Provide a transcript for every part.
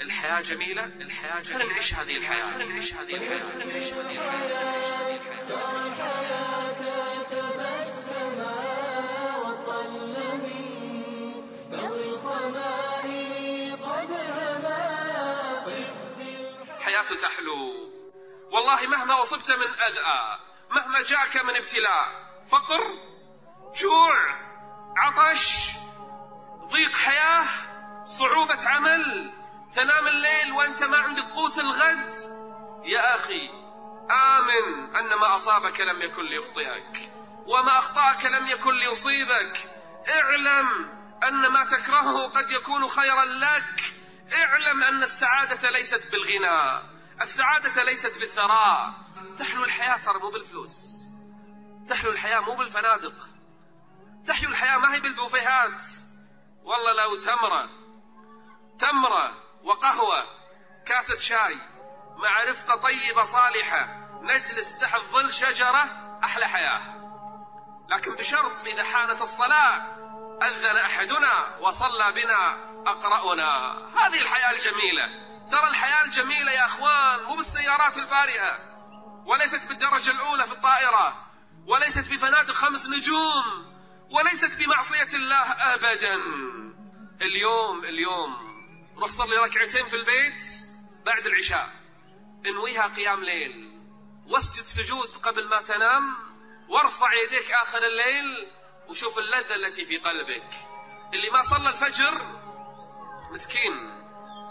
الحياة جميلة الحياة جميلة. خلينا نعيش هذه الحياة. خلينا نعيش هذه الحياة. خلينا نعيش هذه الحياة. ترى الحياة تبسما وطل من ذوي الخمائل قد هما حياة تحلو. والله مهما وصفت من أذى مهما جاءك من ابتلاء فقر جوع عطش ضيق حياة صعوبة عمل تنام الليل وأنت ما عندك قوت الغد؟ يا أخي آمن أن ما أصابك لم يكن ليخطئك وما أخطأك لم يكن ليصيبك. اعلم أن ما تكرهه قد يكون خيرا لك. اعلم أن السعادة ليست بالغنى السعادة ليست بالثراء. تحلو الحياة ترى مو بالفلوس. تحلو الحياة مو بالفنادق. تحلو الحياة ما هي بالبوفيهات. والله لو تمرة تمرة وقهوة كاسة شاي مع رفقة طيبة صالحة نجلس تحت ظل شجرة أحلى حياة. لكن بشرط إذا حانت الصلاة أذن أحدنا وصلى بنا أقرأنا. هذه الحياة الجميلة. ترى الحياة الجميلة يا أخوان مو بالسيارات الفارهة. وليست بالدرجة الأولى في الطائرة. وليست بفنادق خمس نجوم. وليست بمعصية الله أبدا. اليوم اليوم روح صلي ركعتين في البيت بعد العشاء. انويها قيام ليل. واسجد سجود قبل ما تنام. وارفع يديك آخر الليل. وشوف اللذة التي في قلبك. اللي ما صلى الفجر مسكين.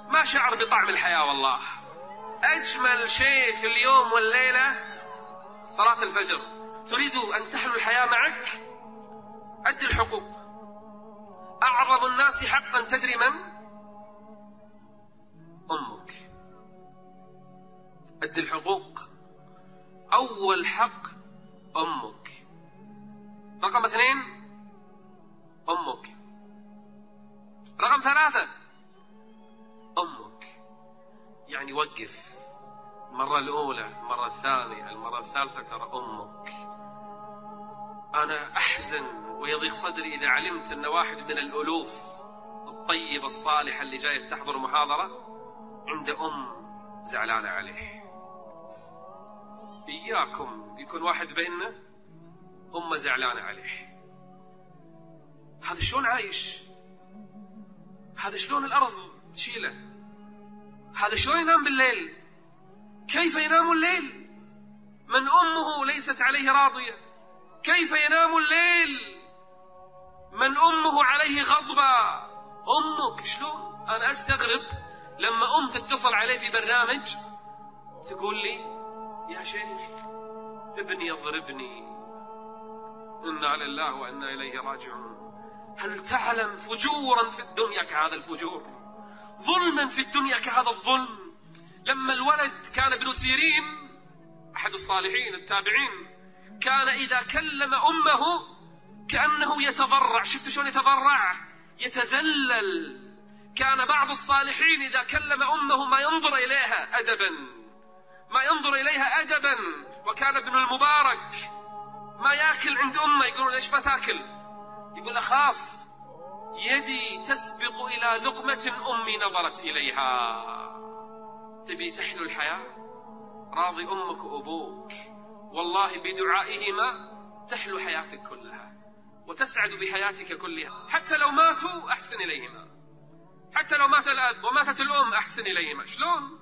ما شعر بطعم الحياة والله. أجمل شيء في اليوم والليلة صلاة الفجر. تريد أن تحلو الحياة معك؟ أدي الحقوق. أعظم الناس حقا تدري من؟ أمك. أدي الحقوق. أول حق أمك. رقم اثنين أمك. رقم ثلاثة أمك. يعني وقف. المرة الأولى المرة الثانية المرة الثالثة ترى أمك. أنا أحزن ويضيق صدري إذا علمت أن واحد من الألوف الطيبة الصالحة اللي جاية تحضر محاضرة. عند أم زعلانة عليه. إياكم يكون واحد بيننا أمه زعلانة عليه. هذا شلون عايش؟ هذا شلون الأرض تشيله؟ هذا شلون ينام بالليل؟ كيف ينام الليل؟ من أمه ليست عليه راضية. كيف ينام الليل؟ من أمه عليه غضبة. أمك شلون؟ أنا أستغرب. لما أم تتصل عليه في برنامج تقول لي يا شيخ ابني يضربني. إنا لله وإنا إليه راجعون. هل تعلم فجورا في الدنيا كهذا الفجور؟ ظلما في الدنيا كهذا الظلم. لما الولد كان ابن سيرين أحد الصالحين التابعين كان إذا كلم أمه كأنه يتضرع. شفت شلون يتضرع؟ يتذلل. كان بعض الصالحين إذا كلم أمه ما ينظر إليها أدبا. ما ينظر إليها أدبا. وكان ابن المبارك ما يأكل عند أمه. يقولون ليش ما تأكل؟ يقول أخاف. يدي تسبق إلى لقمة أمي نظرت إليها. تبي تحلو الحياة؟ راضي أمك وأبوك. والله بدعائهما تحلو حياتك كلها. وتسعد بحياتك كلها. حتى لو ماتوا أحسن إليهما. حتى لو مات الأب وماتت الأم أحسن إليهما شلون؟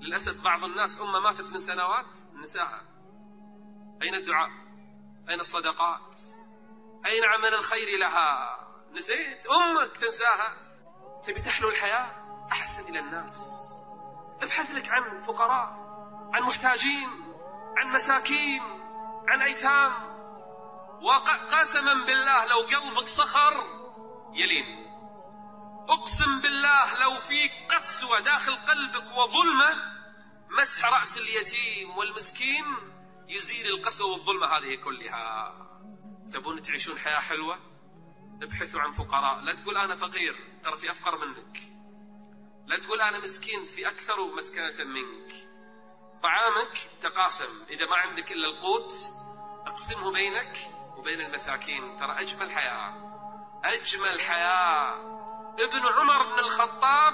للأسف بعض الناس أمة ماتت من سنوات نساها. أين الدعاء؟ أين الصدقات؟ أين عمل الخير لها؟ نسيت. أمك تنساها. تبي تحلو الحياة؟ أحسن إلى الناس. ابحث لك عن فقراء عن محتاجين عن مساكين عن أيتام. وقسما بالله لو قلبك صخر يلين. أقسم بالله لو فيك قسوة داخل قلبك وظلمة مسح رأس اليتيم والمسكين يزيل القسوة والظلمة هذه كلها. تبون تعيشون حياة حلوة؟ ابحثوا عن فقراء. لا تقول أنا فقير ترى في أفقر منك. لا تقول أنا مسكين في أكثر مسكنة منك. طعامك تقاسم. إذا ما عندك إلا القوت أقسمه بينك وبين المساكين. ترى أجمل حياة. أجمل حياة. ابن عمر بن الخطاب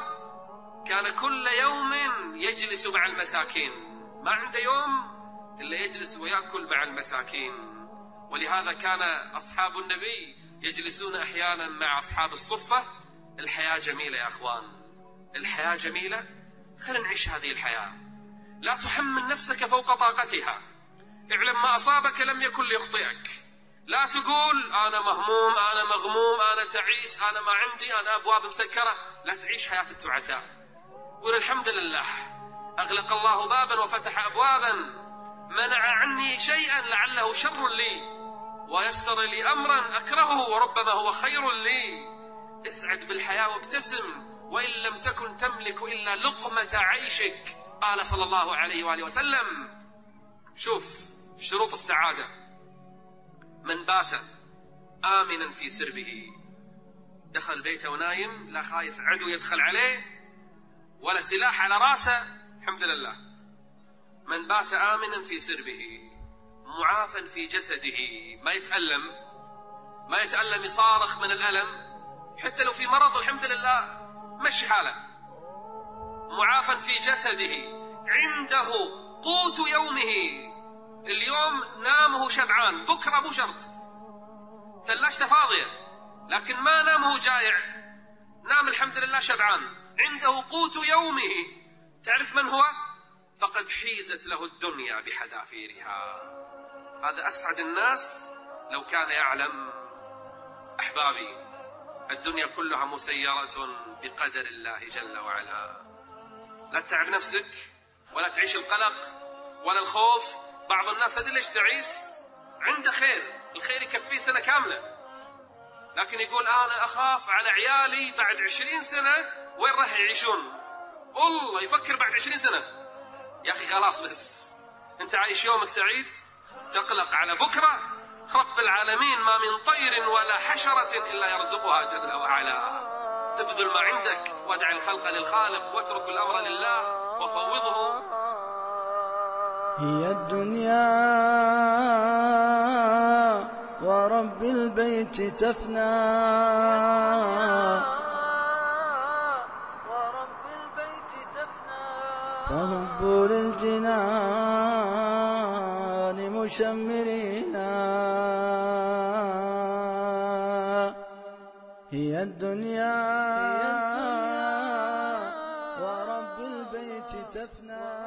كان كل يوم يجلس مع المساكين. ما عنده يوم إلا يجلس ويأكل مع المساكين. ولهذا كان أصحاب النبي يجلسون أحيانا مع أصحاب الصفة. الحياة جميلة يا أخوان. الحياة جميلة. خلينا نعيش هذه الحياة. لا تحمل نفسك فوق طاقتها. اعلم ما أصابك لم يكن ليخطئك. لا تقول أنا مهموم أنا مغموم أنا تعيس أنا ما عندي أنا أبواب مسكرة. لا تعيش حياة التعساء. قول الحمد لله. أغلق الله بابا وفتح أبوابا. منع عني شيئا لعله شر لي. ويسر لي أمرا أكرهه وربما هو خير لي. اسعد بالحياة وابتسم. وإن لم تكن تملك إلا لقمة عيشك. قال صلى الله عليه وآله وسلم. شوف شروط السعادة. من بات آمنا في سربه. دخل بيته ونايم لا خايف عدو يدخل عليه ولا سلاح على راسه. الحمد لله. من بات آمنا في سربه معافا في جسده. ما يتألم ما يتألم يصارخ من الألم. حتى لو في مرض الحمد لله. مشي حاله. معافا في جسده. عنده قوت يومه. اليوم نام وهو شبعان بكرة مو شرط. ثلاجته فاضية لكن ما نام وهو جايع نام الحمد لله شبعان. عنده قوت يومه. تعرف من هو؟ فقد حيزت له الدنيا بحذافيرها. هذا أسعد الناس لو كان يعلم أحبابي. الدنيا كلها مسيرة بقدر الله جل وعلا. لا تتعب نفسك ولا تعيش القلق ولا الخوف. بعض الناس هذه ليش تعيس؟ عنده خير الخير يكفيه سنة كاملة. لكن يقول أنا أخاف على عيالي بعد عشرين سنة وين راح يعيشون؟ والله يفكر بعد عشرين سنة. يا أخي خلاص بس. أنت عايش يومك سعيد؟ تقلق على بكرة. رب العالمين ما من طير ولا حشرة إلا يرزقها جل وعلا. ابذل ما عندك وادع الخلق للخالق واترك الأمر لله وفوضه. هي الدنيا ورب البيت تفنى. فهبوا للجنان مشمرينا هي الدنيا ورب البيت تفنى.